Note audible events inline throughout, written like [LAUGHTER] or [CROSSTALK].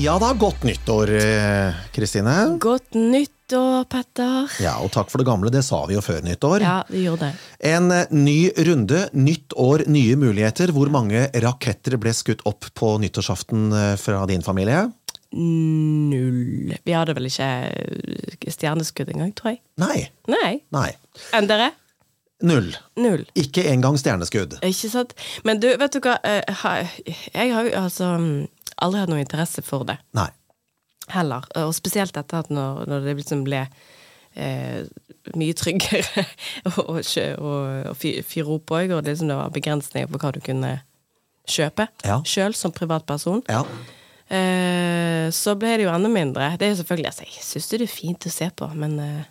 Ja da, godt nyttår, eh, Kristine. Godt nyttår, Petter. Ja, og takk for det gamle, det sa vi jo før nyttår. Ja, vi gjorde det. En eh, ny runde, nytt år, nye muligheter. Hvor mange raketter ble skutt opp på nyttårsaften eh, fra din familie? Null. Vi hadde vel ikke stjerneskudd engang, tror jeg. Nei. Nei. Nei. Enn dere? Null. Null. Ikke engang stjerneskudd. Ikke sant? Men du, vet du hva? Jeg har jo altså aldri hatt noe interesse for det. Nei. Heller. Og spesielt etter at når, når det liksom ble eh, mye tryggere [LAUGHS] å fyre opp òg, og liksom det var begrensninger på hva du kunne kjøpe Ja. sjøl som privatperson. Ja. Eh, så ble det jo enda mindre. Det er jo selvfølgelig, altså, Jeg syns det er fint å se på, men eh,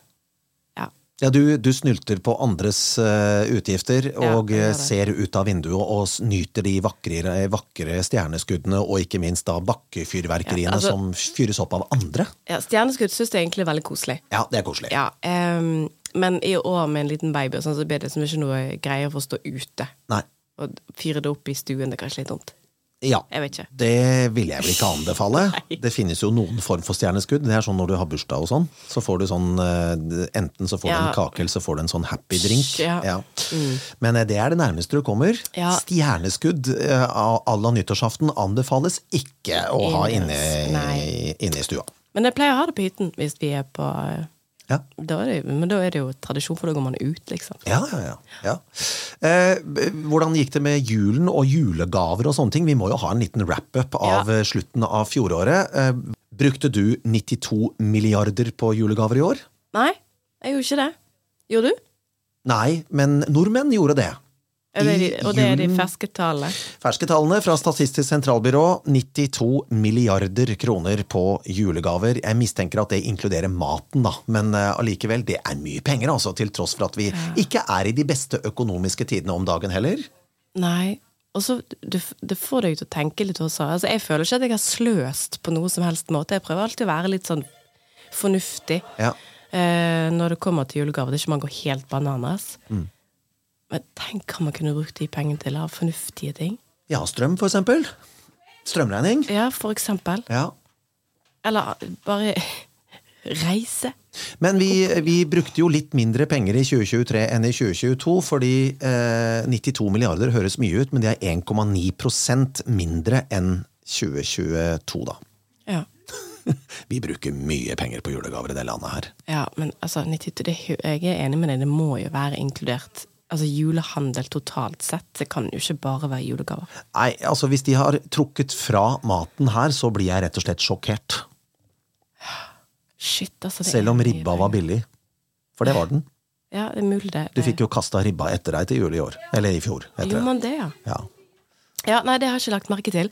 ja. Du, du snylter på andres uh, utgifter og eh, ser ut av vinduet og nyter de vakre, vakre stjerneskuddene og ikke minst da bakkefyrverkeriene Ja, altså- som fyres opp av andre. ja Stjerneskudd syns jeg egentlig er veldig koselig. Ja, det er koselig. Ja, um, men i år med en liten baby og sånn, så blir det liksom ikke noe greier for å stå ute. Nei. Og fyre det opp i stuen, det er kanskje litt dumt. Ja. Det vil jeg vel ikke anbefale. [LAUGHS] Det finnes jo noen form for stjerneskudd. Det er sånn når du har bursdag og sånn. Så får du sånn eh, Enten så får du en kake, eller så får du en sånn happy drink. Ja. Men eh, det er det nærmeste du kommer. Ja. Stjerneskudd eh, à à la nyttårsaften anbefales ikke å ha inne, inne i stua. Men jeg pleier å ha det på hytten hvis vi er på eh, Ja. da det, Men da er det jo tradisjon, for da går man ut, liksom. Ja, ja, ja. ja. Eh, hvordan gikk det med julen og julegaver og sånne ting? Vi må jo ha en liten wrap-up av eh, slutten av fjoråret. Eh, brukte du 92 milliarder på julegaver i år? Nei, jeg gjorde ikke det. Gjorde du? Nei, men nordmenn gjorde det. Og det er de ferske tallene? Ferske tallene fra Statistisk sentralbyrå 92 milliarder kroner på julegaver. Jeg mistenker at det inkluderer maten, da, men eh, allikevel, det er mye penger, altså, til tross for at vi ikke er i de beste økonomiske tidene om dagen heller. Nei. Og så, Det får deg til å tenke litt også. Altså, jeg føler ikke at jeg har sløst på noe som helst måte. Jeg prøver alltid å være litt sånn fornuftig Ja. eh, når det kommer til julegaver. Det er ikke man går helt bananas. Mm. Men tenk hva man kunne brukt de pengene til av fornuftige ting. Ja, strøm for eksempel. Strømregning. Ja, for eksempel. Ja. Eller bare reise. Men vi, vi brukte jo litt mindre penger i 2023 enn i 2022, fordi eh, 92 milliarder høres mye ut, men det er 1,9% mindre enn 2022, da. Ja. [LAUGHS] Vi bruker mye penger på julegaver i det landet her. ja, men altså, 92, det, jeg er enig med deg, det må jo være inkludert. Altså julehandel totalt sett. Det kan jo ikke bare være julegaver. Nei, altså Hvis de har trukket fra maten her, så blir jeg rett og slett sjokkert. Shit, altså. det Selv om ribba var billig. For det var den. Ja, det er mulig det. Du fikk jo kasta ribba etter deg til jul i år. Eller i fjor. Gjorde man det, ja? Ja. Ja, Nei, det har jeg ikke lagt merke til.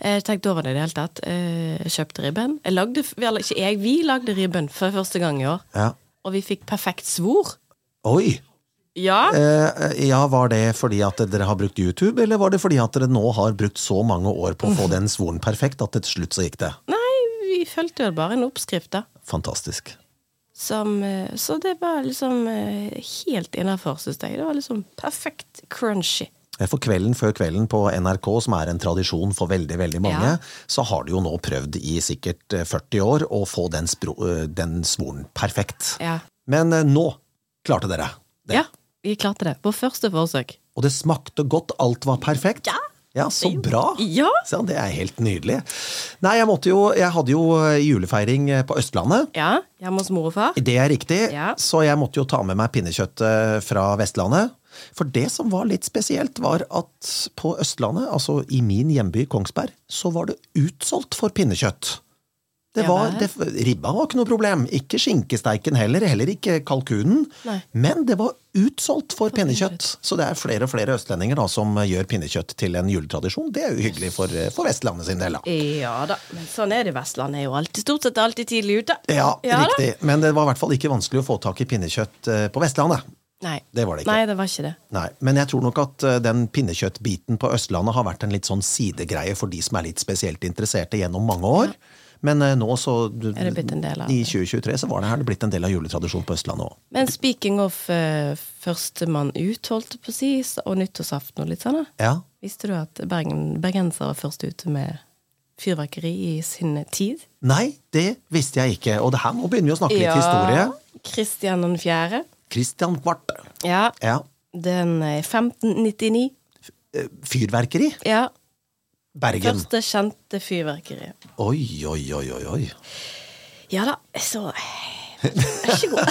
Eh, Jeg tenkte over det i det hele tatt. Eh, Jeg kjøpte ribben. Jeg lagde, eller ikke jeg, vi lagde ribben for første gang i år. ja. Og vi fikk perfekt svor. Oi! Ja! Eh, ja, Var det fordi at dere har brukt YouTube, eller var det fordi at dere nå har brukt så mange år på å få den svoren perfekt at til slutt så gikk det? Nei, vi fulgte jo bare en oppskrift, da. Fantastisk. Som, eh, så det var liksom eh, helt innafor, syns jeg. Det var liksom perfekt crunchy. For kvelden før kvelden på NRK, som er en tradisjon for veldig veldig mange, Ja. så har de jo nå prøvd i sikkert eh, 40 år å få den, den svoren perfekt. Ja. Men nå klarte dere det. ja, vi klarte det. På første forsøk. Og det smakte godt, alt var perfekt. Ja. Ja, så bra! Ja! Så det er helt nydelig. Nei, jeg måtte jo Jeg hadde jo eh, julefeiring eh, på Østlandet. Ja, Hjemme hos mor og far. Det er riktig, Ja. så jeg måtte jo ta med meg pinnekjøttet fra Vestlandet. For det som var litt spesielt, var at på Østlandet, altså i min hjemby Kongsberg, så var det utsolgt for pinnekjøtt. Det var, det, ribba var ikke noe problem, ikke skinkesteiken heller, heller ikke kalkunen. Nei. Men det var utsolgt for pinnekjøtt. Så det er flere og flere østlendinger da, som gjør pinnekjøtt til en juletradisjon. Det er jo hyggelig for, for Vestlandet sin del. da. Ja da, men sånn er det. Vestlandet er jo alltid, stort sett alltid tidlig ute. Ja, ja riktig. Men det var i hvert fall ikke vanskelig å få tak i pinnekjøtt eh, på Vestlandet. Nei. Det var det ikke. Nei, det var ikke det. Nei, Men jeg tror nok at eh, den pinnekjøttbiten på Østlandet har vært en litt sånn sidegreie for de som er litt spesielt interesserte gjennom mange år. Men eh, nå så Er det blitt en del av I 2023 så var det her det blitt en del av juletradisjonen på Østlandet òg. Men speaking of uh, førstemann ut, holdt jeg på å si, og nyttårsaften og litt sånn. Ja. Visste du at Bergen, bergensere var først ute med fyrverkeri i sin tid. Nei, det visste jeg ikke. Og det her, må begynner vi å snakke litt historie. Kristian 4. Kristian Kvart. Ja, Ja. den er 1599. Eh, Fyrverkeri? Ja, Bergen. første kjente fyrverkeri. Oi, oi, oi, oi. Ja da, så Vær så god. [LAUGHS]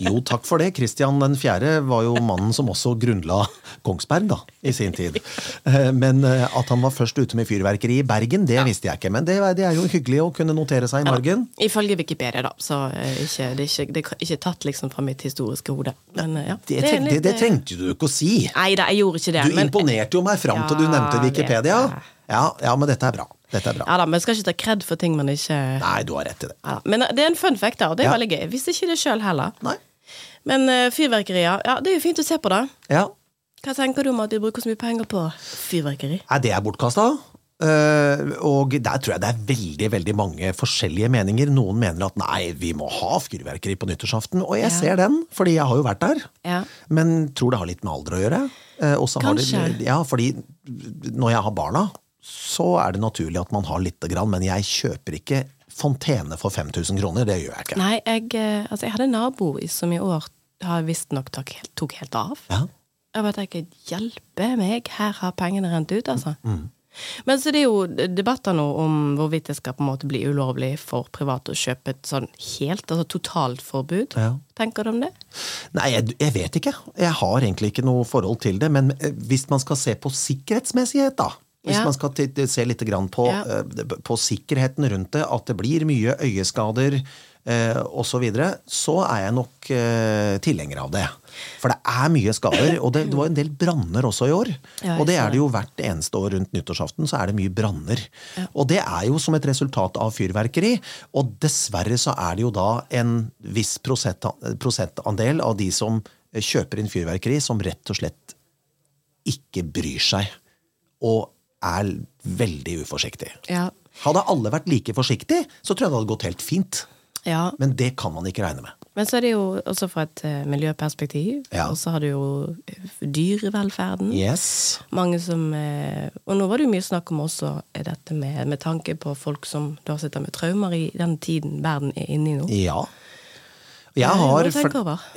Jo, takk for det. Kristian den fjerde var jo mannen som også grunnla Kongsberg, da, i sin tid. Eh, Men eh, at han var først ute med fyrverkeri i Bergen, det visste jeg ikke. Men det, det er jo hyggelig å kunne notere seg i margen. Ifølge Wikipedia, da. Så eh, ikke, det, er ikke, det er ikke tatt liksom fra mitt historiske hode. Men ja. Det, treng, det, litt, det trengte du ikke å si. Nei da, jeg gjorde ikke det. Du men- imponerte jo meg fram til du nevnte Wikipedia. Ja, ja, men dette er bra. Dette er bra. Ja da, men skal ikke ta kred for ting man ikke Nei, du har rett i det. ja. Men eh, det er en fun fact, da, og det er Ja. veldig gøy. Visste ikke det sjøl heller. Nei. Men uh, fyrverkerier, ja, det er jo fint å se på, da. Ja. Hva tenker du om at vi bruker så mye penger på fyrverkeri? Nei, det er bortkasta. og der tror jeg det er veldig veldig mange forskjellige meninger. Noen mener at nei, vi må ha fyrverkeri på nyttårsaften. Og jeg Ja. ser den, fordi jeg har jo vært der. Ja. Men tror det har litt med alder å gjøre. Uh, Kanskje. har det- ja, fordi når jeg har barna, så er det naturlig at man har lite grann. Men jeg kjøper ikke fontene for 5000 kroner. Det gjør jeg ikke. Nei, jeg, eh, altså, jeg hadde en nabo som i år har visstnok tok, tok helt av. Ja. Jeg bare tenker, hjelpe meg, her har pengene rent ut, altså. Mm, Men så det er jo debatter nå om hvorvidt det skal på en måte bli ulovlig for private å kjøpe et sånn helt, altså totalt forbud. Ja. Tenker du om det? Nei, jeg, jeg vet ikke. Jeg har egentlig ikke noe forhold til det. Men eh, hvis man skal se på sikkerhetsmessighet, da. Hvis Ja. man skal se litt grann på, Ja. eh, på sikkerheten rundt det, at det blir mye øyeskader eh, osv., så, videre, så er jeg nok eh, tilhenger av det. For det er mye skader. Og det, det var en del branner også i år. Ja, og det er det jo hvert eneste år rundt nyttårsaften, så er det mye branner. Og det er jo som et resultat av fyrverkeri. Og dessverre så er det jo da en viss prosentandel av de som kjøper inn fyrverkeri, som rett og slett ikke bryr seg. Og er veldig uforsiktig. Ja. Hadde alle vært like forsiktige, så tror jeg det hadde gått helt fint. ja. Men det kan man ikke regne med. Men så er det jo også fra et eh, miljøperspektiv, Ja. og så har du jo eh, dyrevelferden. Yes. Mange som eh, Og nå var det jo mye snakk om også dette med, med tanke på folk som da sitter med traumer i den tiden verden er inne i nå. Ja. Jeg har,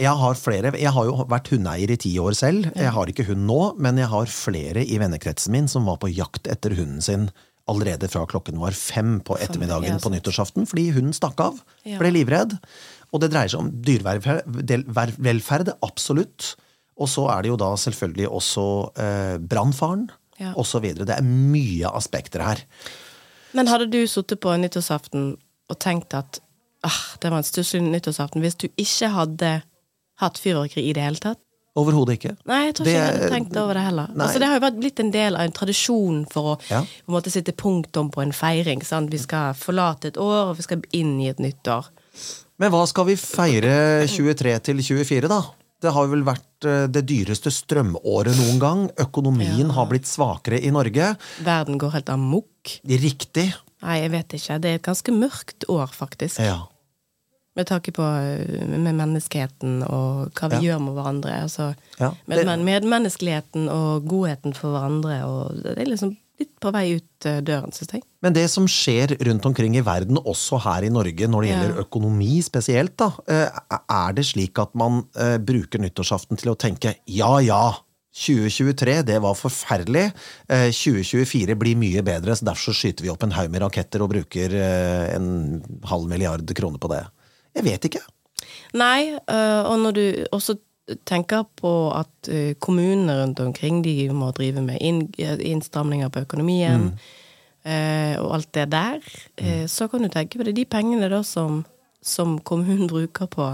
jeg har flere Jeg har jo vært hundeeier i ti år selv. Jeg har ikke hund nå, men jeg har flere i vennekretsen min som var på jakt etter hunden sin allerede fra klokken var fem på ettermiddagen på nyttårsaften, fordi hunden stakk av. Ble livredd. Og det dreier seg om dyrevelferd, absolutt. Og så er det jo da selvfølgelig også eh, brannfaren, Ja. videre. Det er mye aspekter her. Men hadde du sittet på nyttårsaften og tenkt at ah, det var en stusslig nyttårsaften hvis du ikke hadde hatt fyrverkeri i det hele tatt? Overhodet ikke. Nei, jeg tror ikke Det- jeg hadde tenkt over det heller. Altså, det har jo blitt en del av en tradisjon for å Ja. på en måte sitte punktum på en feiring. Sant? Vi skal forlate et år, og vi skal inn i et nytt år. Men hva skal vi feire 23 til 24, da? Det har vel vært eh, det dyreste strømåret noen gang. Økonomien har blitt svakere i Norge. Verden går helt amok. Riktig. Nei, jeg vet ikke. Det er et ganske mørkt år, faktisk. Ja. Med tanke på uh, med menneskeheten og hva vi Ja. gjør med hverandre. Altså, Ja, med, det- med, medmenneskeligheten og godheten for hverandre. Og det er liksom litt på vei ut uh, døren, syns jeg. Men det som skjer rundt omkring i verden, også her i Norge, når det Ja. gjelder økonomi spesielt, da, eh, er det slik at man eh, bruker nyttårsaften til å tenke ja ja, 2023 det var forferdelig, eh, 2024 blir mye bedre, så derfor så skyter vi opp en haug med raketter og bruker eh, en halv milliard kroner på det. Jeg vet ikke. Nei, øh, og når du også tenker på at øh, kommunene rundt omkring de må drive med inn, innstramninger på økonomien mm. og alt det der, øh, så kan du tenke på det de pengene da som, som kommunen [LAUGHS] bruker på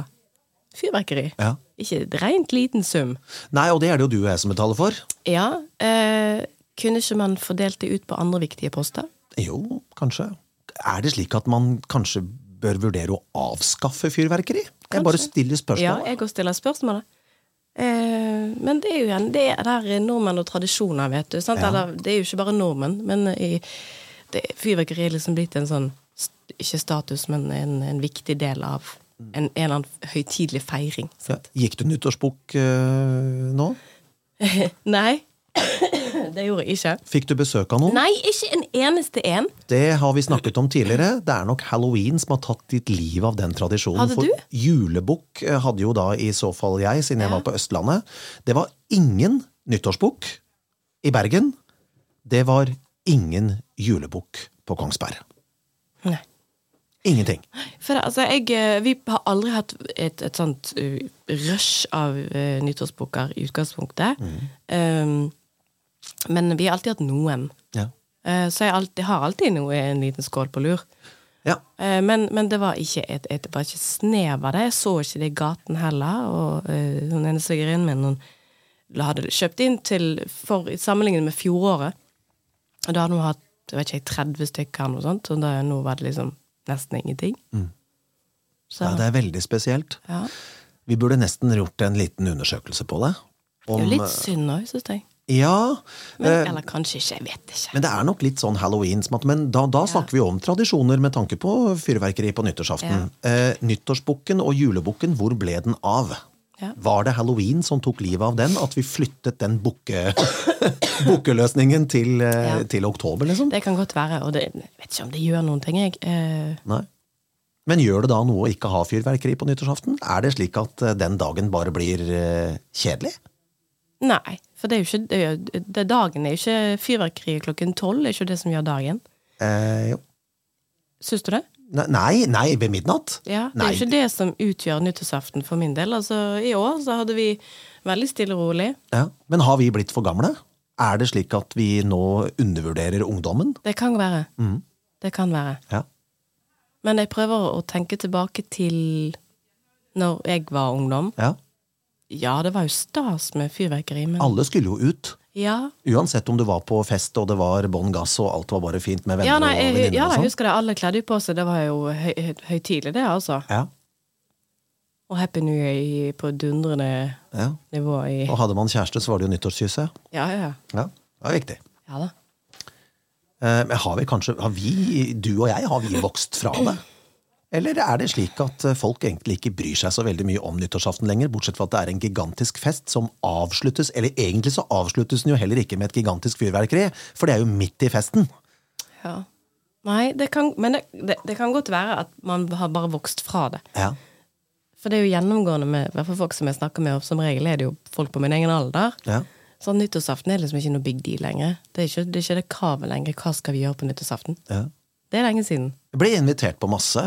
fyrverkeri. Ja. Ikke et rent liten sum. Nei, og det er det jo du og jeg som betaler for. Ja, Eh, kunne ikke man fordelt det ut på andre viktige poster? Jo, kanskje. Er det slik at man kanskje bør vurdere å avskaffe fyrverkeri? Jeg bare stiller Ja, spørsmål. jeg også stiller spørsmålet. Eh, men det er jo igjen det er der nordmenn og tradisjoner, vet du. Sant? Ja. Eller, det er jo ikke bare nordmenn, men i, det, fyrverkeri er liksom blitt en sånn Ikke status, men en, en viktig del av en, en eller annen høytidelig feiring. Ja. Gikk du nyttårsbukk eh, nå? [LAUGHS] Nei. Det gjorde jeg ikke. Fikk du besøk av noen? Nei, ikke en eneste en. Det har vi snakket om tidligere. Det er nok halloween som har tatt litt liv av den tradisjonen. Hadde For du? julebukk eh, hadde jo da i så fall jeg, siden jeg Ja. var på Østlandet. Det var ingen nyttårsbukk i Bergen. Det var ingen julebukk på Kongsberg. Nei. Ingenting. For altså, jeg, eh, vi har aldri hatt et, et sånt uh, rush av uh, nyttårsbukker i utgangspunktet. Um, men vi har alltid hatt noen. Ja. Eh, så jeg alltid, har alltid noe en liten skål på lur. ja. Eh, men, men det var ikke et, et, var ikke snev av det. Jeg så ikke det i gaten heller. Og uh, hun ene svigerinnen min hun hadde kjøpt inn til for i sammenligning med fjoråret. Og da hadde hun hatt jeg vet ikke, 30 stykker eller noe sånt, og da, nå var det liksom nesten ingenting. Så ja, det er veldig spesielt. ja. Vi burde nesten gjort en liten undersøkelse på det. Det er jo litt synd òg, syns jeg. Ja, Men, eh, eller kanskje ikke, jeg vet ikke. Men det er nok litt sånn halloween. Men da, da snakker vi om tradisjoner med tanke på fyrverkeri på nyttårsaften. Eh, nyttårsbukken og julebukken, hvor ble den av? Ja. Var det halloween som tok livet av den? At vi flyttet den bukke, [COUGHS] bukkeløsningen til, eh, Ja. til oktober, liksom? Det kan godt være, og det, jeg vet ikke om det gjør noen ting, jeg. Eh, Nei. Men gjør det da noe å ikke ha fyrverkeri på nyttårsaften? Er det slik at eh, den dagen bare blir eh, kjedelig? Nei, for det er jo ikke det, er det er Dagen er jo ikke fyrverkeri klokken tolv, det er ikke det som gjør dagen. Eh, jo. Syns du det? Nei, nei, ved midnatt? Ja, Det er jo ikke det som utgjør nyttårsaften for min del. Altså, I år så hadde vi veldig stille og rolig. Ja. Men har vi blitt for gamle? Er det slik at vi nå undervurderer ungdommen? Det kan være. Det kan være. Ja. Men jeg prøver å tenke tilbake til når jeg var ungdom. ja. Ja, det var jo stas med fyrverkeri, men Alle skulle jo ut. Ja, Uansett om du var på fest og det var bånn gass og alt var bare fint med venner ja, nei, og jeg, venninner ja, jeg sånn. husker det. Alle kledde jo på seg. Det var jo høy, høy, høytidelig, det, altså. Ja, Og Happy New Year på dundrende ja. nivå i Og hadde man kjæreste, så var det jo nyttårskysset. Ja, ja, ja. Ja, det er viktig. ja da. Eh, Men har vi kanskje, har vi, du og jeg, har vi vokst fra det? Eller er det slik at eh, folk egentlig ikke bryr seg så veldig mye om nyttårsaften lenger, bortsett fra at det er en gigantisk fest som avsluttes, eller egentlig så avsluttes den jo heller ikke med et gigantisk fyrverkeri, for det er jo midt i festen. Ja. Nei, det kan, men det, det, det kan godt være at man har bare vokst fra det. Ja. For det er jo gjennomgående med hvert folk som jeg snakker med, og som regel er det jo folk på min egen alder. Ja. Så nyttårsaften er liksom ikke noe big deal lenger. Det er ikke det, er ikke det kravet lenger. Hva skal vi gjøre på nyttårsaften? ja. Det er lenge siden. Jeg ble invitert på masse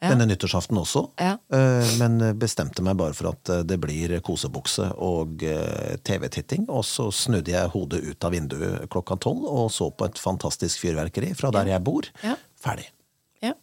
Ja. denne nyttårsaften også, Ja. eh, men bestemte meg bare for at eh, det blir kosebukse og eh, TV-titting. Og så snudde jeg hodet ut av vinduet klokka tolv og så på et fantastisk fyrverkeri fra der jeg bor. Ja. Ferdig. Ja.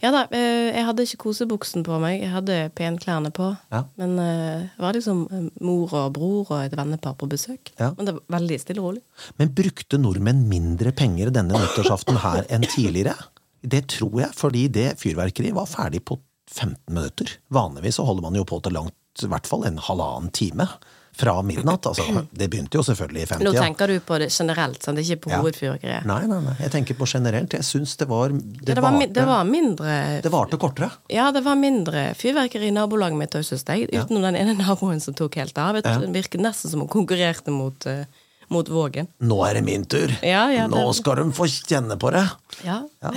Ja da, jeg hadde ikke kosebuksen på meg. Jeg hadde penklærne på. Ja. Men det var liksom mor og bror og et vennepar på besøk. Ja. Men det var veldig stille og rolig. Men brukte nordmenn mindre penger denne nyttårsaften her enn tidligere? Det tror jeg, fordi det fyrverkeriet var ferdig på 15 minutter. Vanligvis så holder man jo på til langt, i hvert fall en halvannen time fra midnatt. Altså, det begynte jo selvfølgelig i 50 Nå tenker du på det generelt, sant? ikke på Ja. hovedfyrverkeriet. Nei, nei, nei. Jeg tenker på generelt. Jeg syns det var Ja, Det, det, var, varte, det var mindre det varte kortere. Ja, det var mindre fyrverkeri i nabolaget mitt òg, syns jeg. Utenom den ene naboen som tok helt av. Det virket nesten som hun konkurrerte mot, eh, mot Vågen. Nå er det min tur! Ja, ja, Nå det- skal de få kjenne på det! Ja. ja.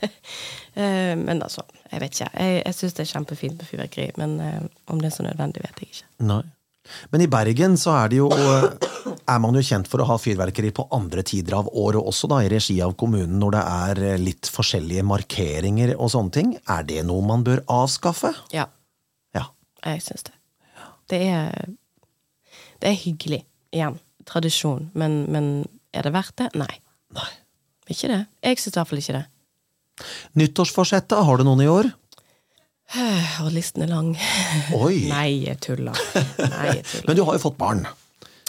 [LAUGHS] men altså, jeg vet ikke. Jeg, jeg syns det er kjempefint med fyrverkeri, men eh, om det er så nødvendig, vet jeg ikke. Nei. Men i Bergen så er det jo er man jo kjent for å ha fyrverkeri på andre tider av året også, da, i regi av kommunen, når det er litt forskjellige markeringer og sånne ting. Er det noe man bør avskaffe? Ja, Ja. jeg syns det. Det er Det er hyggelig. Igjen. Tradisjon. Men, men er det verdt det? Nei. Nei. Ikke det. Jeg syns i hvert fall ikke det. Nyttårsforsettet, har du noen i år? [SIGHS] Og listen er lang. [LAUGHS] Oi! Nei, jeg tuller. Nei, jeg tuller. [LAUGHS] Men du har jo fått barn,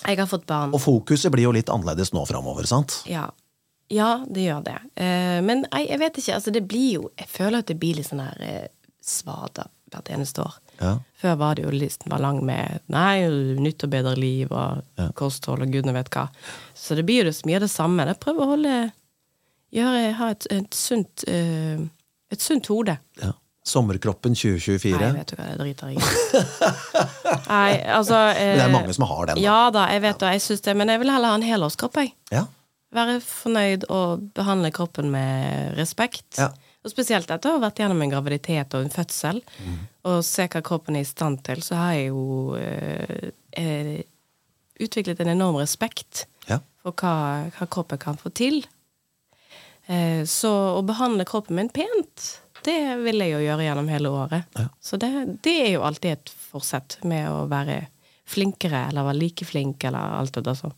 Jeg har fått barn. og fokuset blir jo litt annerledes nå framover, sant? Ja. ja, det gjør det. Eh, men jeg vet ikke. Altså, det blir jo Jeg føler at det blir litt sånn her eh, svada hvert eneste år. Ja. Før var det jo listen var lang med Nei, nytt og bedre liv og kosthold og gudene vet hva. Så det blir jo så mye av det samme. Jeg prøver å holde gjøre, Ha et, et sunt uh, Et sunt hode. Ja. Sommerkroppen 2024. Nei, vet du hva, det driter jeg i. Nei, altså [LAUGHS] eh, det er mange som har den. Da. Ja da, jeg vet det, jeg syns det, men jeg vil heller ha en helårskropp, jeg. Ja. Være fornøyd og behandle kroppen med respekt. Ja. Og spesielt etter å ha vært gjennom en graviditet og en fødsel, og se hva kroppen er i stand til, så har jeg jo eh, eh, utviklet en enorm respekt Ja. for hva, hva kroppen kan få til. Eh, så å behandle kroppen min pent, det vil jeg jo gjøre gjennom hele året. Ja. Så det, det er jo alltid et forsett med å være flinkere, eller være like flink, eller alt det der sånn.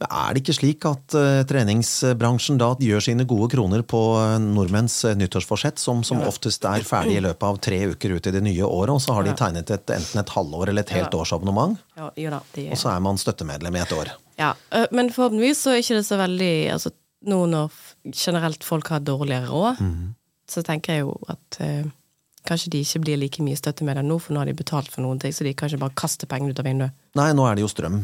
Men er det ikke slik at uh, treningsbransjen da gjør sine gode kroner på eh, nordmenns uh, nyttårsforsett, som som oftest er ferdig i løpet av tre uker ut i det nye året, og så har de tegnet et, enten et halvår eller et helt Ja. årsabonnement, Ja, da, de, og så er man støttemedlem i et år. Ja, men forhåpentligvis så er ikke det så veldig altså, Nå når generelt folk har dårligere råd, så tenker jeg jo at uh, kanskje de ikke blir like mye støttemedlem nå, for nå har de betalt for noen ting, så de kan ikke bare kaste pengene ut av vinduet. Nei, nå er det jo strøm.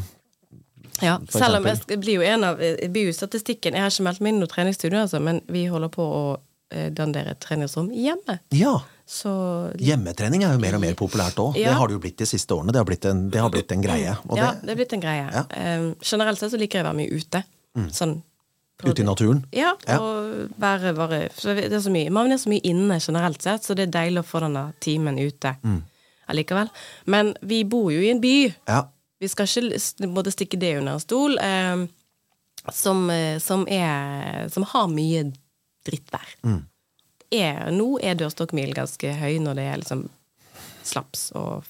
Ja, selv om jeg blir jo en av Jeg blir jo i statistikken. Jeg har ikke meldt meg inn noe treningsstudio, altså, men vi holder på å eh, dandere et treningsrom hjemme. Ja, Så hjemmetrening er jo mer og mer populært òg. Ja. Det har det jo blitt de siste årene. Det har blitt en, det har blitt en greie. Og ja, det, er blitt en greie. Ja. Um, generelt sett så liker jeg å være mye ute. Sånn ute i naturen. Ja, Ja. og være, bare det er så mye, Man er så mye inne generelt sett, så det er deilig å få denne timen ute Mm. allikevel. Men vi bor jo i en by. Ja. Vi skal ikke både stikke det under en stol. Eh, som, eh, som er Som har mye drittvær. Mm. Er, nå er dørstokkmil ganske høy når det er liksom slaps og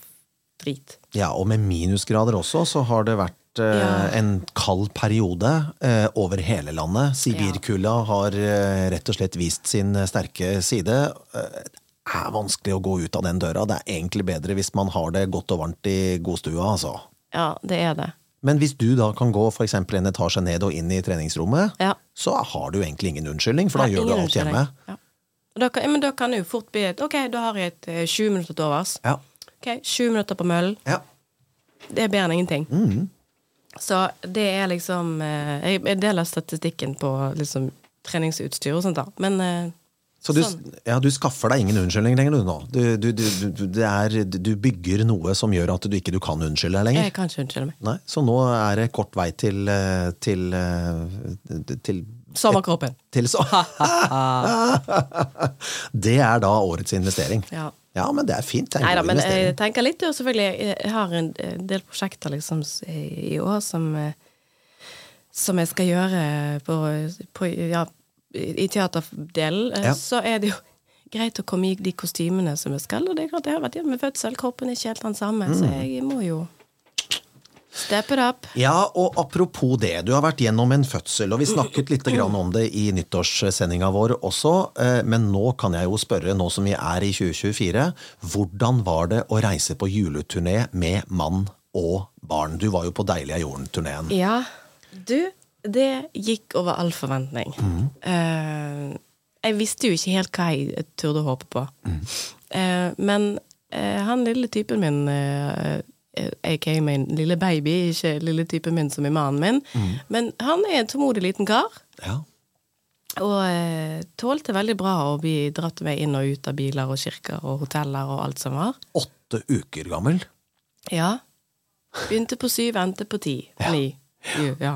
drit. ja, og med minusgrader også, så har det vært eh, Ja. en kald periode eh, over hele landet. Sibirkulda har eh, rett og slett vist sin sterke side. Eh, det er vanskelig å gå ut av den døra. Det er egentlig bedre hvis man har det godt og varmt i godstua, altså. Ja, det er det. Men hvis du da kan gå for en etasje ned og inn i treningsrommet, Ja. så har du egentlig ingen unnskyldning, for da Nei, gjør du alt hjemme. Ja. Da kan, men da kan det jo fort bli et Ok, da har jeg et eh, 20 minutter til overs. Ja. Ok, 20 minutter på møllen. ja. Det er bedre enn ingenting. Mm. Så det er liksom eh, jeg deler statistikken på liksom treningsutstyr og sånt, da. Men eh, Så du, Sånn. ja, du skaffer deg ingen unnskyldning lenger, nå. Du, du, er, du bygger noe som gjør at du ikke du kan unnskylde deg lenger. jeg kan ikke unnskylde meg. Nei, så nå er det kort vei til til, til, eh, til, Sommerkroppen. [LAUGHS] til så. [LAUGHS] Det er da årets investering. Ja. Ja, men det er fint. Nei da, men jeg tenker litt, og selvfølgelig Jeg har en eh, del prosjekter liksom i år som eh, Som jeg skal gjøre på, på ja, i teaterdelen. eh, Ja. Så er det jo greit å komme i de kostymene som jeg skal. Og det er klart, jeg har vært hjemme med fødsel, kroppen er ikke helt den samme, så Mm. jeg må jo step it up. Ja, og apropos det, du har vært gjennom en fødsel, og vi snakket litt grann om det i nyttårssendinga vår også, eh, men nå kan jeg jo spørre, nå som vi er i 2024, hvordan var det å reise på juleturné med mann og barn? Du var jo på Deilige jorden-turneen. Ja, du, det gikk over all forventning. Mm. Uh, jeg visste jo ikke helt hva jeg turde håpe på. Mm. Uh, men uh, han lille typen min, aka min lille baby, ikke lille typen min som er mannen min, Mm. men han er en tålmodig liten kar. Ja. Og tålte veldig bra å bli dratt med inn og ut av biler og kirker og hoteller og alt som var. Åtte uker gammel. Ja. Begynte på syv, endte på ti. Ja. Ni. Ja.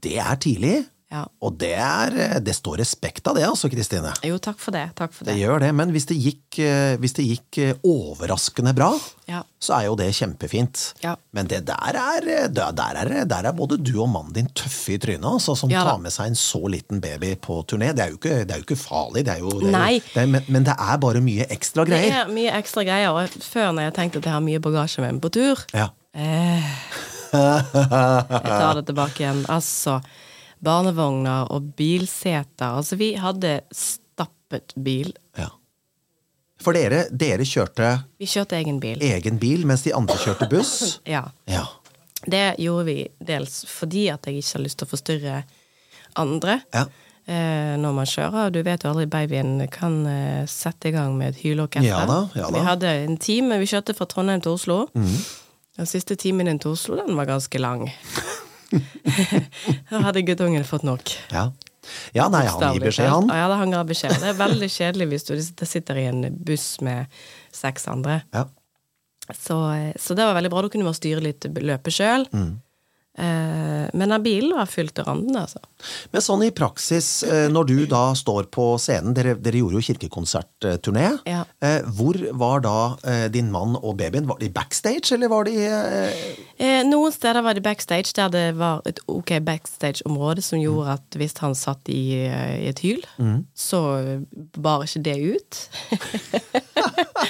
Det er tidlig, ja. og det, er, det står respekt av det, altså, Kristine. Jo, takk for det. Takk for Det det. gjør det, men hvis det gikk, eh, hvis det gikk eh, overraskende bra, Ja. så er jo det kjempefint. Ja. Men det der er, eh, der, er, der er både du og mannen din tøffe i trynet, altså, som tar med seg en så liten baby på turné. Det er jo ikke, det er jo ikke farlig, det jo, men, men det er bare mye ekstra greier. Det er mye ekstra greier. Og før når jeg tenkte at jeg har mye bagasje med meg på tur Ja. eh, [LAUGHS] Jeg tar det tilbake igjen. Altså, barnevogner og bilseter. Altså, vi hadde stappet bil. ja. For dere, dere kjørte Vi kjørte egen bil. egen bil, mens de andre kjørte buss. [CLEARS THROAT] Ja. Ja. Det gjorde vi dels fordi at jeg ikke har lyst til å forstyrre andre. Ja. Eh, når man kjører. Du vet jo aldri, babyen kan eh, sette i gang med et hyleorkester. Ja da, ja da. Vi hadde en time, vi kjørte fra Trondheim til Oslo. Den siste timen inn til Oslo, den var ganske lang. da [LAUGHS] hadde guttungen fått nok. ja. Ja, nei, han gir beskjed, han. Ja, han ga beskjed. Det er veldig kjedelig hvis du sitter i en buss med seks andre. Ja. Så, så det var veldig bra. Da kunne man styre litt løpet sjøl. Mm. Eh, men bilen var fylt til randen, altså. Men sånn i praksis, eh, når du da står på scenen Dere, dere gjorde jo kirkekonsertturné. Ja. Eh, Hvor var da din mann og babyen? Var de backstage, eller var de eh, noen steder var det backstage, der det var et ok backstage-område som gjorde at hvis han satt i, i et hyl, Mm. så bar ikke det ut. [LAUGHS]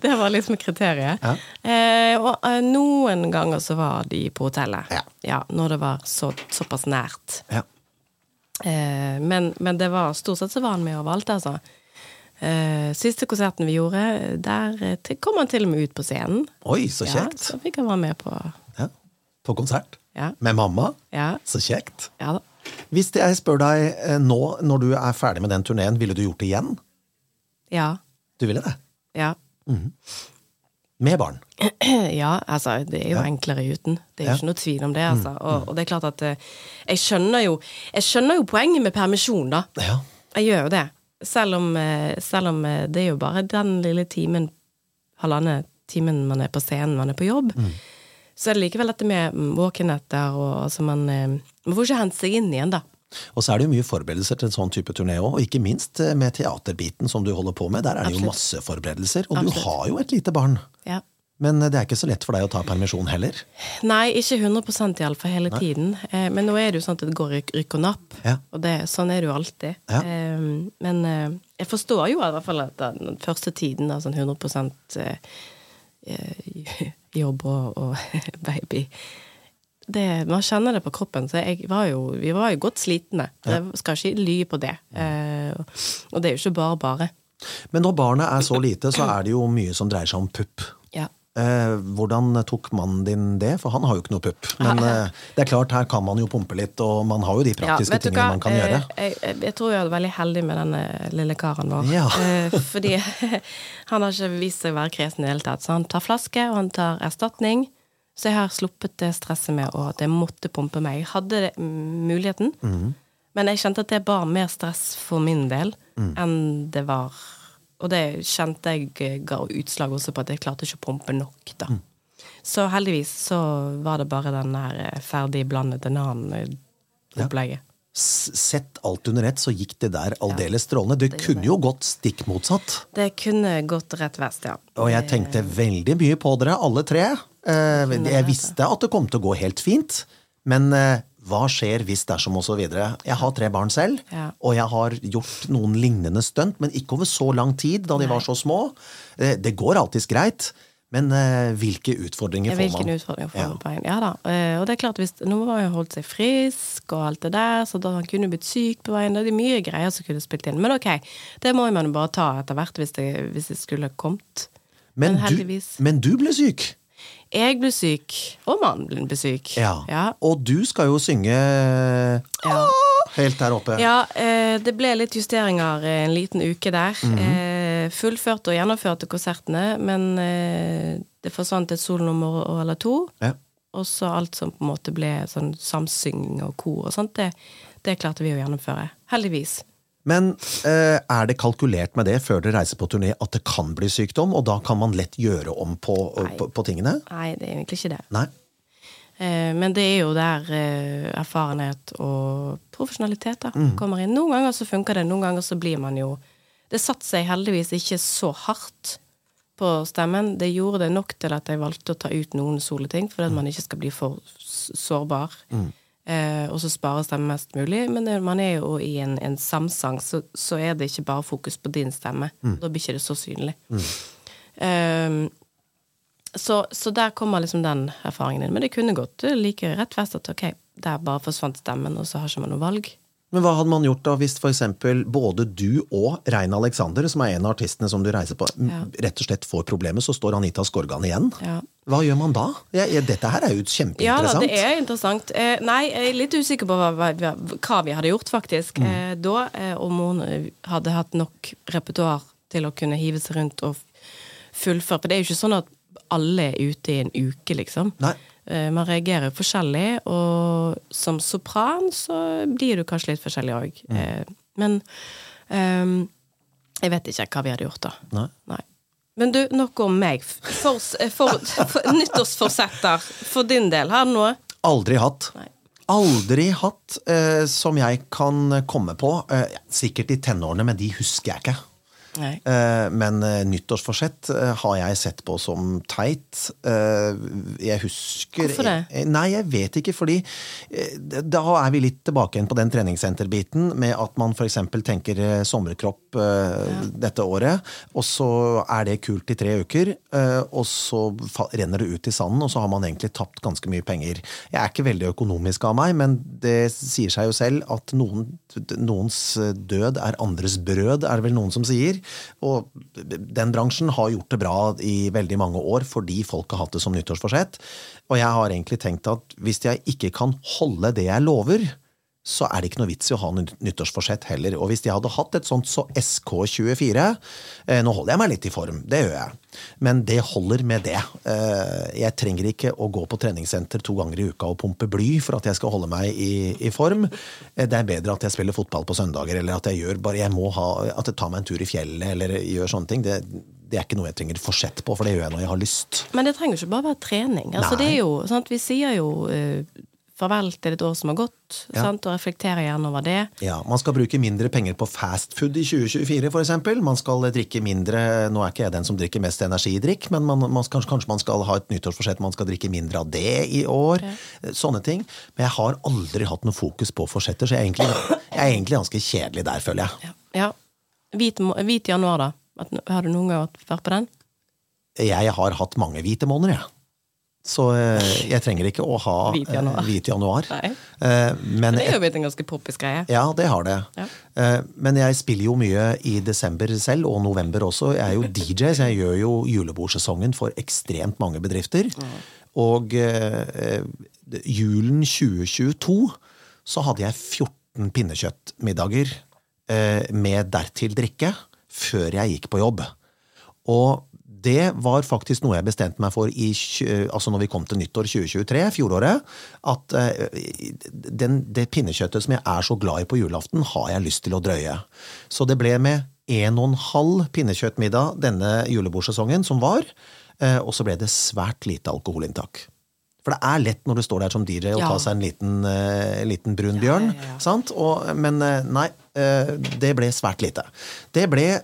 [LAUGHS] det var liksom kriteriet. Ja. Eh, og eh, noen ganger så var de på hotellet. Ja. når det var så, såpass nært. Ja. Eh, men, men det var stort sett så var han med overalt, altså. Eh, siste konserten vi gjorde, der eh, kom han til og med ut på scenen. Oi, så kjekt. Ja, så fikk han være med på Ja. På konsert. Ja. Med mamma. Ja, Så kjekt. ja da. Hvis jeg spør deg eh, nå, når du er ferdig med den turneen, ville du gjort det igjen? Ja. Du ville det? Ja. Med barn? [CLEARS THROAT] ja, altså, det er jo enklere uten. Det er jo Ja. ikke noe tvil om det, altså. Og, og det er klart at eh, jeg skjønner jo Jeg skjønner jo poenget med permisjon, da. Ja. Jeg gjør jo det. Selv om, eh, selv om eh, det er jo bare den lille timen, halvannen timen man er på scenen, man er på jobb. Så er det likevel dette med mm, våkenetter og altså man Man får ikke hente seg inn igjen, da. Og så er det jo mye forberedelser til en sånn type turné òg, og ikke minst eh, med teaterbiten som du holder på med. Der er det jo masse forberedelser, og Absolutt. du har jo et lite barn. Ja. Men eh, det er ikke så lett for deg å ta permisjon heller. Nei, ikke 100% iallfall hele tiden. Eh, men nå er det jo sånn at det går rykk, og napp. Ja. Og det, sånn er det jo alltid. Ja. Men jeg forstår jo i hvert fall at den første tiden, da, sånn 100 eh, eh, [LAUGHS] jobb og [LAUGHS] baby det, Man kjenner det på kroppen. Så var jo, vi var jo godt slitne. Jeg skal ikke lyve på det. Eh, og det er jo ikke bare bare. Men når barnet er så lite, så er det jo mye som dreier seg om pupp. Ja. Eh, hvordan tok mannen din det? For han har jo ikke noe pupp. Men eh, det er klart, her kan man jo pumpe litt, og man har jo de praktiske ja, tingene man kan gjøre. Eh, Jeg, jeg, jeg tror jeg er veldig heldig med denne lille karen vår. Ja. Eh, fordi [LAUGHS] han har ikke vist seg å være kresen i det hele tatt. Så han tar flaske, og han tar erstatning. Så jeg har sluppet det stresset med Og at jeg måtte pumpe meg. Jeg hadde det, mm, muligheten, Mhm. men jeg kjente at det bar mer stress for min del Mm. enn det var Og det kjente jeg eh, ga utslag også på at jeg klarte ikke å pumpe nok, da. Mm. Så heldigvis så var det bare den der eh, ferdig blandet enan-opplegget. Ja. Sett alt under ett, så gikk det der aldeles strålende. Det, kunne jo gått stikk motsatt. Det kunne gått rett vest, ja. Og jeg tenkte veldig mye på dere, alle tre. Eh, jeg visste at det kom til å gå helt fint, men eh, hva skjer hvis dersom videre? Jeg har tre barn selv, Ja. og jeg har gjort noen lignende stunt, men ikke over så lang tid da de var så små. Eh, det går alltids greit, men hvilke utfordringer får man? Utfordringer får man på en? Ja da. eh, Og det er klart, hvis, nå har han holdt seg frisk og alt det der, så da han kunne blitt syk på veien. Det er mye greier som kunne spilt inn. Men ok, det må man jo bare ta etter hvert hvis det, hvis det skulle kommet. Men, Men du, men du ble syk. Jeg ble syk, og mannen ble syk. Ja. Ja. Og du skal jo synge Ja. helt der oppe. Ja, eh, det ble litt justeringer eh, en liten uke der. Mhm. eh, fullførte og gjennomførte konsertene, men det forsvant et solnummer eller to. Ja. Og så alt som på en måte ble sånn samsynging og kor og sånt, det, det klarte vi å gjennomføre. Heldigvis. Men eh, er det kalkulert med det før dere reiser på turné at det kan bli sykdom, og da kan man lett gjøre om på, på, på tingene? Nei, det er egentlig ikke det. Nei? Eh, men det er jo der eh, erfarenhet og profesjonalitet da, kommer inn. Noen ganger så funker det, noen ganger så blir man jo Det satte seg heldigvis ikke så hardt på stemmen. Det gjorde det nok til at jeg valgte å ta ut noen soleting, for at man ikke skal bli for sårbar. Eh, og så spare stemmen mest mulig. Men når man er jo i en, en samsang, så, så er det ikke bare fokus på din stemme. Da blir ikke det så synlig. Eh, så, så der kommer liksom den erfaringen inn. Men det kunne gått like rett vest at ok, der bare forsvant stemmen, og så har ikke man noe valg. Men hva hadde man gjort da hvis eksempel både du og Rein Alexander, som er en av artistene som du reiser på, Ja. rett og slett får problemer, så står Anita Skorgan igjen? Ja. Hva gjør man da? Ja, dette her er jo kjempeinteressant. Ja det er interessant. Eh, nei, jeg er litt usikker på hva, hva, hva vi hadde gjort, faktisk. Eh, da, eh, om hun eh, hadde hatt nok repertoar til å kunne hive seg rundt og fullføre. For det er jo ikke sånn at alle er ute i en uke, liksom. Nei. Eh, man reagerer forskjellig, og som sopran så blir du kanskje litt forskjellig òg. Mm. Men um, jeg vet ikke hva vi hadde gjort da. Nei. Nei. Men du, noe om meg. For, for, for, nyttårsforsetter for din del. Har du noe? Aldri hatt. Nei. Aldri hatt eh, som jeg kan komme på. Eh, sikkert i tenårene, men de husker jeg ikke. Nei. Eh, men eh, nyttårsforsett eh, har jeg sett på som teit. Jeg husker Hvorfor det? Nei, jeg vet ikke, fordi da er vi litt tilbake igjen på den treningssenterbiten med at man f.eks. tenker eh, sommerkropp ja. dette året, og så er det kult i tre uker, eh, og så renner det ut i sanden, og så har man egentlig tapt ganske mye penger. Jeg er ikke veldig økonomisk av meg, men det sier seg jo selv at noen, noens død er andres brød, er det vel noen som sier. Og den bransjen har gjort det bra i veldig mange år fordi folk har hatt det som nyttårsforsett. Og jeg har egentlig tenkt at hvis jeg ikke kan holde det jeg lover, så er det ikke noe vits i å ha nytt- nyttårsforsett heller. Og hvis de hadde hatt et sånt så SK24 eh, Nå holder jeg meg litt i form, det gjør jeg. Men det holder med det. Eh, jeg trenger ikke å gå på treningssenter to ganger i uka og pumpe bly for at jeg skal holde meg i, i form. Eh, det er bedre at jeg spiller fotball på søndager, eller at jeg gjør bare jeg må ha, at jeg tar meg en tur i fjellet, eller gjør sånne ting. Det, det er ikke noe jeg trenger forsett på, for det gjør jeg når jeg har lyst. Men det trenger ikke bare være trening. Altså, det er jo? Vi sier jo eh, farvel til et år som har gått, Ja. sant? og reflektere gjerne over det. Ja, Man skal bruke mindre penger på fast food i 2024 f.eks. Man skal drikke mindre Nå er ikke jeg den som drikker mest energidrikk, men man, man skal, kanskje man skal ha et nyttårsforsett man skal drikke mindre av det i år. Sånne ting. Men jeg har aldri hatt noe fokus på forsetter, så jeg er egentlig, jeg er egentlig ganske kjedelig der, føler jeg. Ja. ja. Hvit, hvit januar, da? Har du noen gang vært på den? Jeg har hatt mange hvite måneder, jeg. Så eh, jeg trenger ikke å ha Hvit januar. eh, hvit januar. Eh, Men Det er jo blitt en ganske poppis greie. Ja, det har det. Ja. Men jeg spiller jo mye i desember selv, og november også. Jeg er jo DJ, så jeg gjør jo julebordsesongen for ekstremt mange bedrifter. Og eh, julen 2022 så hadde jeg 14 pinnekjøttmiddager med dertil drikke før jeg gikk på jobb. Og det var faktisk noe jeg bestemte meg for i, altså når vi kom til nyttår 2023, fjoråret. At eh, den, det pinnekjøttet som jeg er så glad i på julaften, har jeg lyst til å drøye. Så det ble med en og en halv pinnekjøttmiddag denne julebordsesongen som var, eh, og så ble det svært lite alkoholinntak. For det er lett når du står der som DJ og Ja. tar seg en liten, eh, liten brun bjørn. ja, ja. Sant? Og, men eh, nei, eh, det ble svært lite. Det ble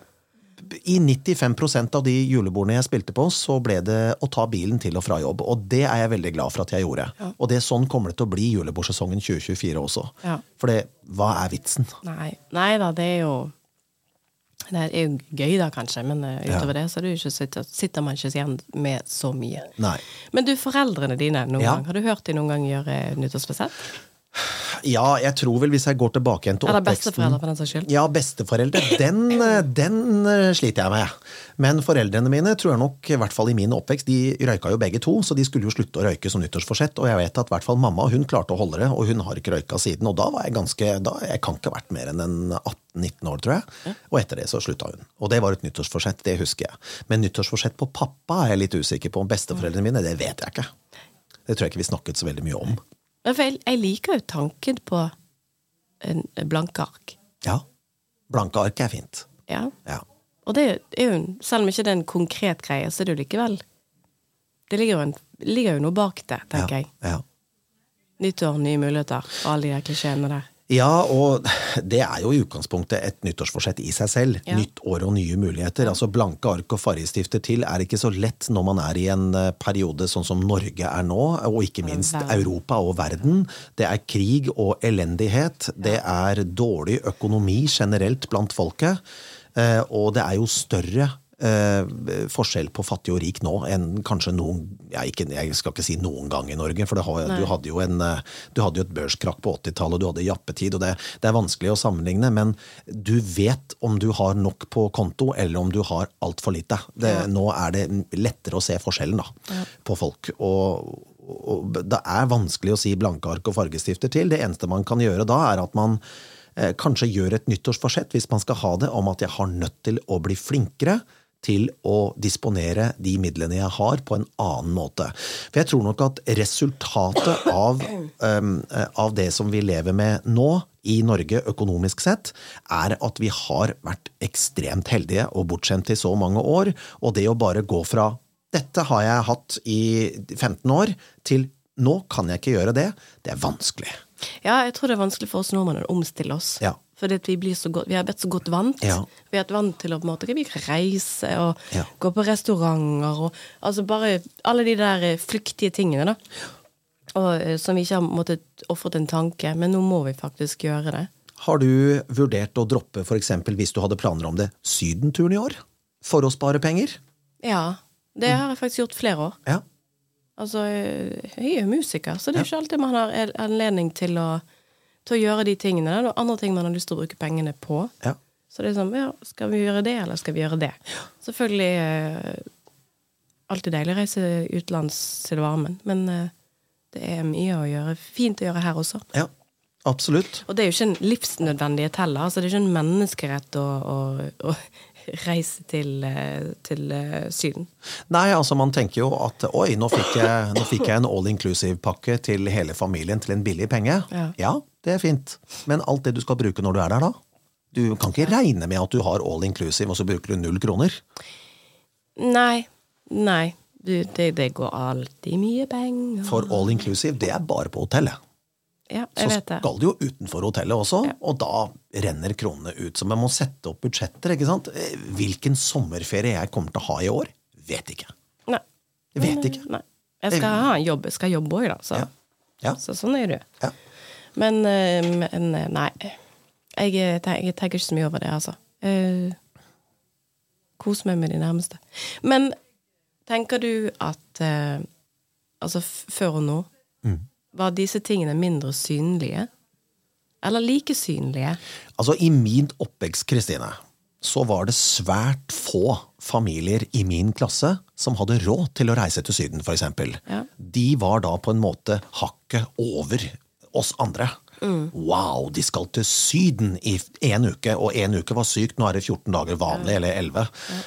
i 95% av de julebordene jeg spilte på, så ble det å ta bilen til og fra jobb. Og det er jeg veldig glad for at jeg gjorde. Og det sånn kommer det til å bli julebordsesongen 2024 også. Ja. For det, hva er vitsen? Nei. Nei da, det er jo Det er jo gøy, da, kanskje, men utover utover det så er det ikke, sitter, man ikke igjen med så mye. Nei. Men du, foreldrene dine, noen Ja. gang, har du hørt de noen gang gjøre nyttårsforsett? Ja, jeg tror vel hvis jeg går tilbake igjen til Eller oppveksten besteforeldre, for den saks skyld? Ja, besteforeldre, den, den eh, sliter jeg med. Men foreldrene mine tror jeg nok, i hvert fall i min oppvekst, de røyka jo begge to, så de skulle jo slutte å røyke som nyttårsforsett. Og jeg vet at i hvert fall mamma hun klarte å holde det, og hun har ikke røyka siden. Og da var jeg ganske da, Jeg kan ikke ha vært mer enn en 18-19 år, tror jeg. Og etter det så slutta hun. Og det var et nyttårsforsett, det husker jeg. Men nyttårsforsett på pappa er jeg litt usikker på. Besteforeldrene mine, det vet jeg ikke. Det tror jeg ikke vi snakket så veldig mye om. Jeg, jeg liker jo tanken på en blanke ark. Ja. Blanke ark er fint. Ja. Ja. Og det er jo, selv om ikke det er en konkret greie, så er det jo likevel Det ligger jo, en, ligger jo noe bak det, tenker ja. jeg. ja. Nytt år, nye muligheter, alle de der klisjeene der. Ja, og det er jo i utgangspunktet et nyttårsforsett i seg selv. Ja. Nytt år og nye muligheter. Altså Blanke ark og fargestifter til er ikke så lett når man er i en eh, periode sånn som Norge er nå, og ikke minst. Europa og verden. Det er krig og elendighet. Det er dårlig økonomi generelt blant folket. Eh, Og det er jo større forskjell på fattig og rik nå enn kanskje noen ja, ikke, Jeg skal ikke si noen gang i Norge, for det har, du, hadde jo en, eh, du hadde jo et børskrakk på 80-tallet, og du hadde jappetid, og det, det er vanskelig å sammenligne, men du vet om du har nok på konto, eller om du har altfor lite. Det, Nå er det lettere å se forskjellen da, på folk. og og det er vanskelig å si blanke ark og fargestifter til. Det eneste man kan gjøre da, er at man eh, kanskje gjør et nyttårsforsett, hvis man skal ha det, om at jeg har nødt til å bli flinkere til å disponere de midlene jeg har, på en annen måte. For jeg tror nok at resultatet av, um, av det som vi lever med nå, i Norge økonomisk sett, er at vi har vært ekstremt heldige og bortskjemte i så mange år. Og det å bare gå fra 'dette har jeg hatt i 15 år', til 'nå kan jeg ikke gjøre det', det er vanskelig. Ja, jeg tror det er vanskelig for oss nordmenn å omstille oss. Ja. Fordi vi, blir så godt, vi har blitt så godt vant. Ja. Vi har vært vant til å på en måte, vi reise og Ja. gå på restauranter og altså bare alle de der eh, flyktige tingene, da. Og, eh, som vi ikke har måttet ofret en tanke, men nå må vi faktisk gjøre det. Har du vurdert å droppe f.eks. hvis du hadde planer om det, sydenturen i år? For å spare penger? Ja. Det har jeg faktisk gjort flere år. Ja. Altså, jeg er jo musiker, så det er ikke alltid man har anledning til å, til å gjøre de tingene. Det er andre ting man har lyst til å bruke pengene på. ja. Så det er sånn, ja, skal vi gjøre det, eller skal vi gjøre det? Selvfølgelig eh, alltid deilig å reise utenlands til varmen, men eh, det er mye å gjøre, fint å gjøre her også. Ja, absolutt. Og det er jo ikke en livsnødvendighet heller, altså det er ikke en menneskerett å, å, å reise til, eh, til eh, Syden. Nei, altså man tenker jo at oi, nå fikk jeg, nå fikk jeg en all inclusive-pakke til hele familien til en billig penge. Ja. Det er fint. Men alt det du skal bruke når du er der, da? Du kan ikke regne med at du har all inclusive, og så bruker du null kroner. Nei, nei, du, det, det går alltid mye penger. For all inclusive, det er bare på hotellet. Ja, Så vet det. skal du jo utenfor hotellet også, og da renner kronene ut. Så man må sette opp budsjetter, ikke sant. Eh, Hvilken sommerferie jeg kommer til å ha i år, vet ikke. Nei. Jeg vet ikke. Nei. Jeg skal ha en jobb, jeg skal jobbe òg, da. Så. Ja. Ja. så sånn er det. Ja. Men, eh, men eh, nei. Jeg, eh, jeg tenker ikke så mye over det, altså. Uh, Kose meg med de nærmeste. Men tenker du at Altså, før og nå, Mm. var disse tingene mindre synlige? Eller like synlige? Altså, i min oppvekst, Kristine, så var det svært få familier i min klasse som hadde råd til å reise til Syden, eksempel. Ja. De var da på en måte hakket over oss andre. Wow, de skal til Syden i én uke, og én uke var sykt, nå er det 14 dager vanlig, eller 11.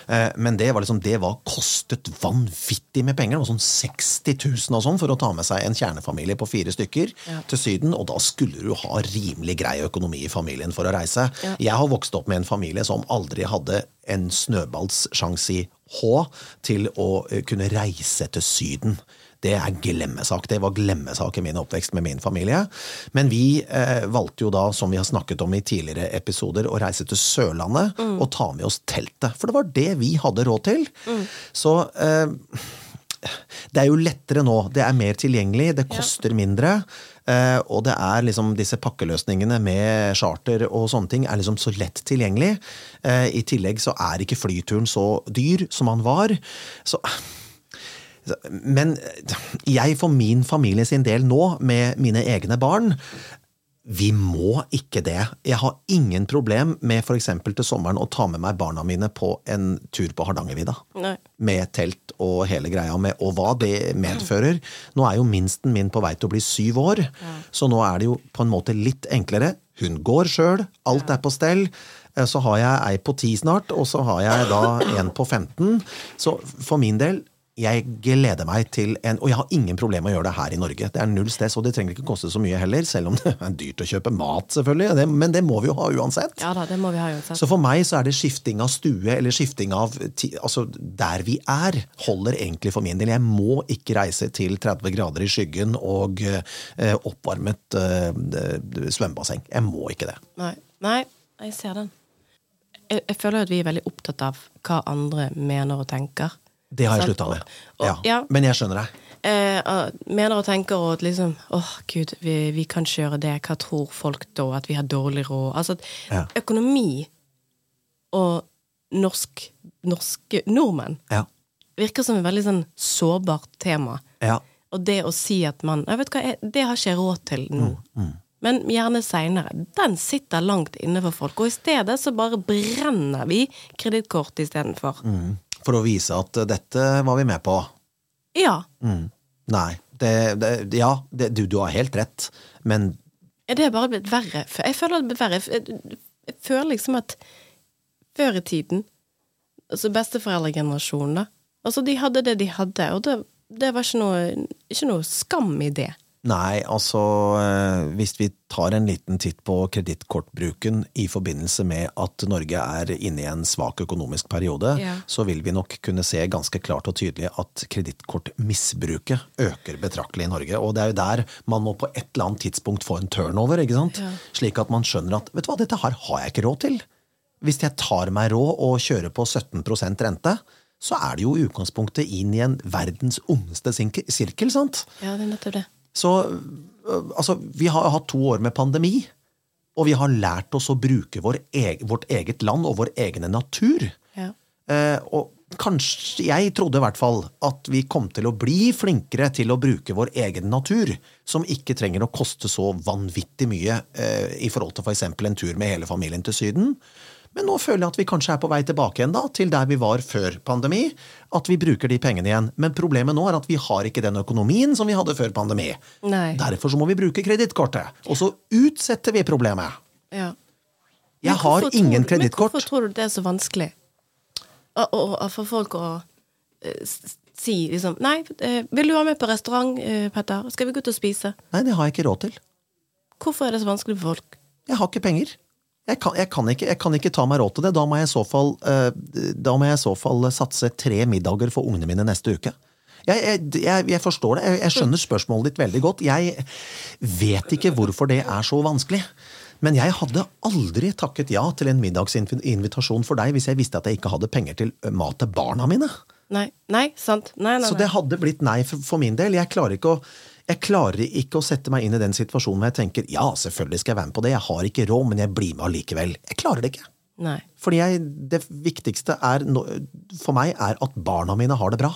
Ja. Men det var liksom, det var kostet vanvittig med penger. Det var sånn 60 000 og sånn for å ta med seg en kjernefamilie på fire stykker til Syden, og da skulle du ha rimelig grei økonomi i familien for å reise. Jeg har vokst opp med en familie som aldri hadde en snøballssjanse i H til å eh, kunne reise til Syden. Det er glemmesak. Det var glemmesak i min oppvekst med min familie. Men vi eh, valgte jo da, som vi har snakket om i tidligere episoder, å reise til Sørlandet og ta med oss teltet. For det var det vi hadde råd til. Så eh, det er jo lettere nå. Det er mer tilgjengelig, det koster mindre. eh, og det er liksom disse pakkeløsningene med charter og sånne ting er liksom så lett tilgjengelig. Eh, I tillegg så er ikke flyturen så dyr som han var. Så men jeg for min familie sin del nå, med mine egne barn, vi må ikke det. Jeg har ingen problem med f.eks. til sommeren å ta med meg barna mine på en tur på Hardangervidda. Med telt og hele greia, med, og hva det medfører. Nå er jo minsten min på vei til å bli syv år, så nå er det jo på en måte litt enklere. Hun går sjøl, alt er på stell. Eh, Så har jeg ei på ti snart, og så har jeg da en på 15. Så for min del, jeg gleder meg til en Og jeg har ingen problemer med å gjøre det her i Norge. Det er null stress, og det trenger ikke koste så mye heller, selv om [LAUGHS] det er dyrt å kjøpe mat, selvfølgelig. Men det må vi jo ha uansett. Ja da, det må vi ha uansett. Så for meg så er det skifting av stue, eller skifting av Altså, der vi er, holder egentlig for min del. Jeg må ikke reise til 30 grader i skyggen og eh, oppvarmet eh, svømmebasseng. Jeg må ikke det. Nei, Nei jeg ser den. Jeg, jeg føler at vi er veldig opptatt av hva andre mener og tenker. Det har jeg slutta med. Ja. ja. Men jeg skjønner deg. Eh, mener og tenker og at liksom åh gud, vi, vi kan ikke gjøre det. Hva tror folk da? At vi har dårlig råd? Altså Ja. økonomi og norsk, norske nordmenn Ja. virker som et veldig sånn sårbart tema. Ja. Og det å si at man jeg vet hva, jeg, Det har ikke jeg råd til nå. Mm, Men gjerne seinere. Den sitter langt inne for folk. Og i stedet så bare brenner vi kredittkort istedenfor. Mm. For å vise at dette var vi med på. Ja. Nei. Det, det, ja, det, du, du har helt rett, men Er det bare blitt verre? Jeg føler det har blitt verre. Jeg føler liksom at før i tiden, altså besteforeldregenerasjonen, da. Altså, de hadde det de hadde, og det, det var ikke noe, ikke noe skam i det. Nei, altså eh, hvis vi tar en liten titt på kredittkortbruken i forbindelse med at Norge er inne i en svak økonomisk periode, Ja. så vil vi nok kunne se ganske klart og tydelig at kredittkortmisbruket øker betraktelig i Norge. Og det er jo der man må på et eller annet tidspunkt få en turnover, ikke sant? Ja. Slik at man skjønner at vet du hva, dette her har jeg ikke råd til. Hvis jeg tar meg råd og kjører på 17% rente, så er det jo utgangspunktet inn i en verdens ondeste sirkel, sant? Ja, det er nettopp det. Så altså, vi har hatt to år med pandemi, og vi har lært oss å bruke vår vårt eget land og vår egne natur. Ja. Eh, og kanskje, jeg trodde i hvert fall at vi kom til å bli flinkere til å bruke vår egen natur, som ikke trenger å koste så vanvittig mye eh, i forhold til f.eks. en tur med hele familien til Syden. Men nå føler jeg at vi kanskje er på vei tilbake igjen da, til der vi var før pandemi. At vi bruker de pengene igjen. Men problemet nå er at vi har ikke den økonomien som vi hadde før pandemi. Nei. Derfor så må vi bruke kredittkortet. Og så utsetter vi problemet. Ja. Jeg har ingen kredittkort. hvorfor tror du det er så vanskelig? å, å, å, for folk å uh, si liksom Nei, uh, vil du være med på restaurant, uh, Petter? Skal vi gå ut og spise? Nei, det har jeg ikke råd til. Hvorfor er det så vanskelig for folk? Jeg har ikke penger. Jeg kan, jeg, kan ikke, jeg kan ikke ta meg råd til det. Da må jeg i så fall, eh, da må jeg i så fall satse tre middager for ungene mine neste uke. Jeg, jeg, forstår det. Jeg, skjønner spørsmålet ditt veldig godt. Jeg vet ikke hvorfor det er så vanskelig. Men jeg hadde aldri takket ja til en middagsinvitasjon for deg hvis jeg visste at jeg ikke hadde penger til mat til barna mine. Nei, nei, sant? Nei, nei, Så det hadde blitt nei for, for min del. Jeg klarer, ikke å, jeg klarer ikke å sette meg inn i den situasjonen hvor jeg tenker ja, selvfølgelig skal jeg være med på det, jeg har ikke råd, men jeg blir med allikevel. Jeg klarer det ikke. nei. Fordi jeg, det viktigste er, for meg er at barna mine har det bra.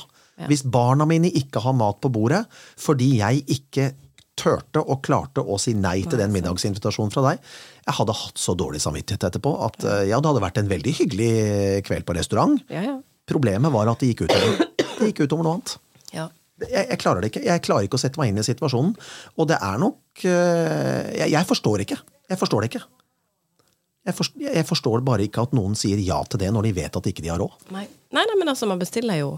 Hvis barna mine ikke har mat på bordet fordi jeg ikke turte og klarte å si nei til den middagsinvitasjonen fra deg, jeg hadde hatt så dårlig samvittighet etterpå at eh, ja, det hadde vært en veldig hyggelig kveld på restaurant. Ja, ja. Problemet var at det gikk utover, det gikk utover noe annet. ja. Jeg, jeg klarer det ikke. Jeg klarer ikke å sette meg inn i situasjonen. Og det er nok øh, jeg, jeg forstår ikke. Jeg forstår det ikke. Jeg forstår, jeg forstår bare ikke at noen sier ja til det når de vet at ikke de har råd. Nei. nei, nei, men altså, man bestiller jo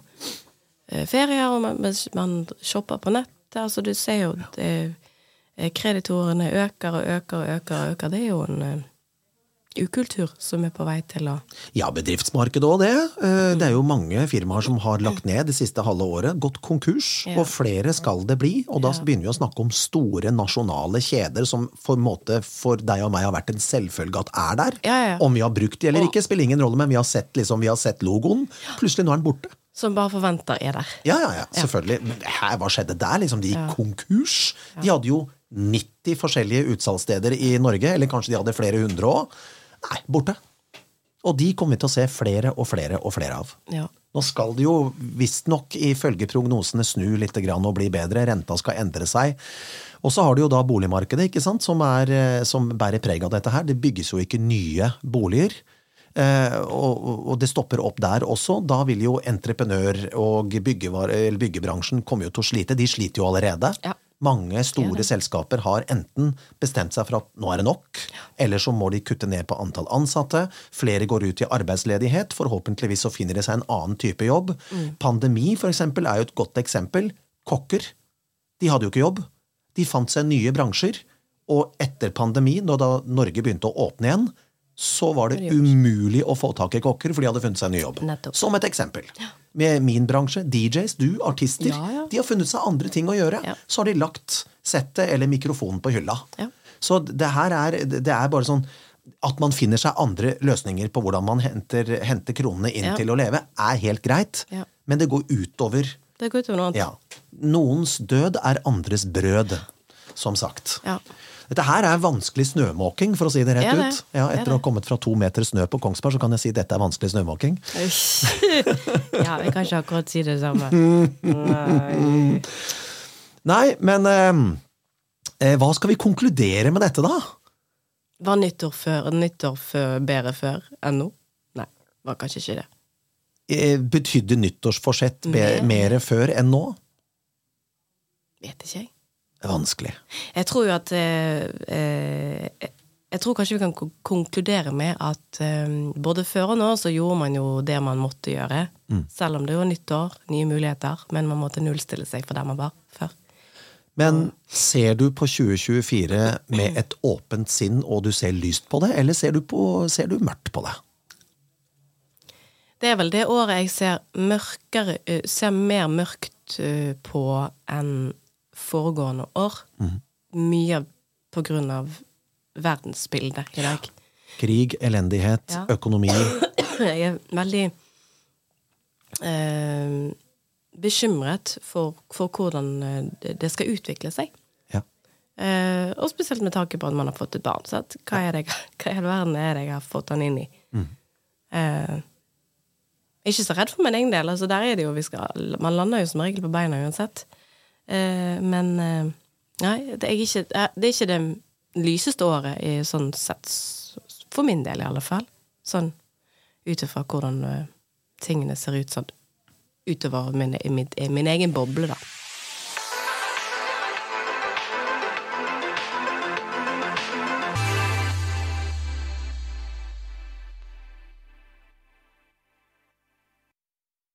eh, ferier, og man, man shopper på nettet. Altså, du ser jo at eh, kreditorene øker og øker og øker. og øker. Det er jo en eh, ukultur som er på vei til å Ja, bedriftsmarkedet òg det. Eh, Det er jo mange firmaer som har lagt ned det siste halve året, gått konkurs, Ja. og flere skal det bli. Og da begynner vi å snakke om store nasjonale kjeder som for, måte, for deg og meg har vært en selvfølge at er der. Ja, ja. Om vi har brukt de eller ikke, spiller ingen rolle, men vi har sett, liksom, vi har sett logoen. Plutselig nå er den borte. Som bare forventer er der. Ja, ja, ja, selvfølgelig. Her, hva skjedde der? Liksom, de gikk konkurs. De hadde jo 90 forskjellige utsalgssteder i Norge, eller kanskje de hadde flere hundre òg. Nei, borte. Og de kommer vi til å se flere og flere og flere av. Ja. Nå skal det jo visstnok ifølge prognosene snu litt og bli bedre. Renta skal endre seg. Og så har du jo da boligmarkedet, ikke sant, som, er, eh, som bærer preg av dette her. Det bygges jo ikke nye boliger. Eh, og, og det stopper opp der også. Da vil jo entreprenør- og eller byggebransjen komme jo til å slite. De sliter jo allerede. Ja. Mange store selskaper har enten bestemt seg for at nå er det nok, eller så må de kutte ned på antall ansatte. Flere går ut i arbeidsledighet. Forhåpentligvis så finner de seg en annen type jobb. Pandemi for eksempel, er jo et godt eksempel. Kokker. De hadde jo ikke jobb. De fant seg nye bransjer. Og etter pandemi, når da Norge begynte å åpne igjen, så var det umulig å få tak i kokker, for de hadde funnet seg en ny jobb. Nettopp. Som et eksempel. Med min bransje, DJs, du, artister, Ja, ja. de har funnet seg andre ting å gjøre. Ja. Så har de lagt settet eller mikrofonen på hylla. Så det her er, det er bare sånn at man finner seg andre løsninger på hvordan man henter, henter kronene inn til å leve, er helt greit. Men det går utover Det går utover noe annet. ja. Noens død er andres brød, som sagt. Ja. Dette her er vanskelig snømåking, for å si det rett Det ut. Ja, er etter å ha kommet fra to meter snø på Kongsberg, så kan jeg si at dette er vanskelig snømåking. ja, jeg kan ikke akkurat si det samme. Nei. [LAUGHS] Nei, men eh, eh, hva skal vi konkludere med dette, da? Var nyttår før, nyttår før bedre før enn nå? Nei, var kanskje ikke det. Eh, Betydde nyttårsforsett Mer. før enn nå? Vet ikke jeg. Vanskelig. Jeg tror jo at eh, eh, jeg tror kanskje vi kan konkludere med at eh, både før og nå så gjorde man jo det man måtte gjøre. Selv om det var nytt år, nye muligheter, men man måtte nullstille seg for der man var før. Men ser du på 2024 med et åpent sinn, og du ser lyst på det, eller ser du, på, ser du mørkt på det? Det er vel det året jeg ser mørkere eh, Ser mer mørkt eh, på enn foregående år. Mye på grunn av verdensbildet i dag. Krig, elendighet, Ja. økonomi. [COUGHS] Jeg er veldig eh, bekymret for, for hvordan eh, det- skal utvikle seg. Ja. Eh, og spesielt med tanke på at man har fått et barn. Så at, hva, er det, hva i hele verden er det jeg har fått han inn i? Eh, ikke så redd for min egen del. Altså, der er det jo vi skal, man lander jo som regel på beina uansett. Eh, men eh, nei, det er, ikke, eh, det er ikke det lyseste året i sånn sett. For min del, i alle fall. Sånn ut ifra hvordan tingene ser ut sånn utover min, min, min egen boble, da.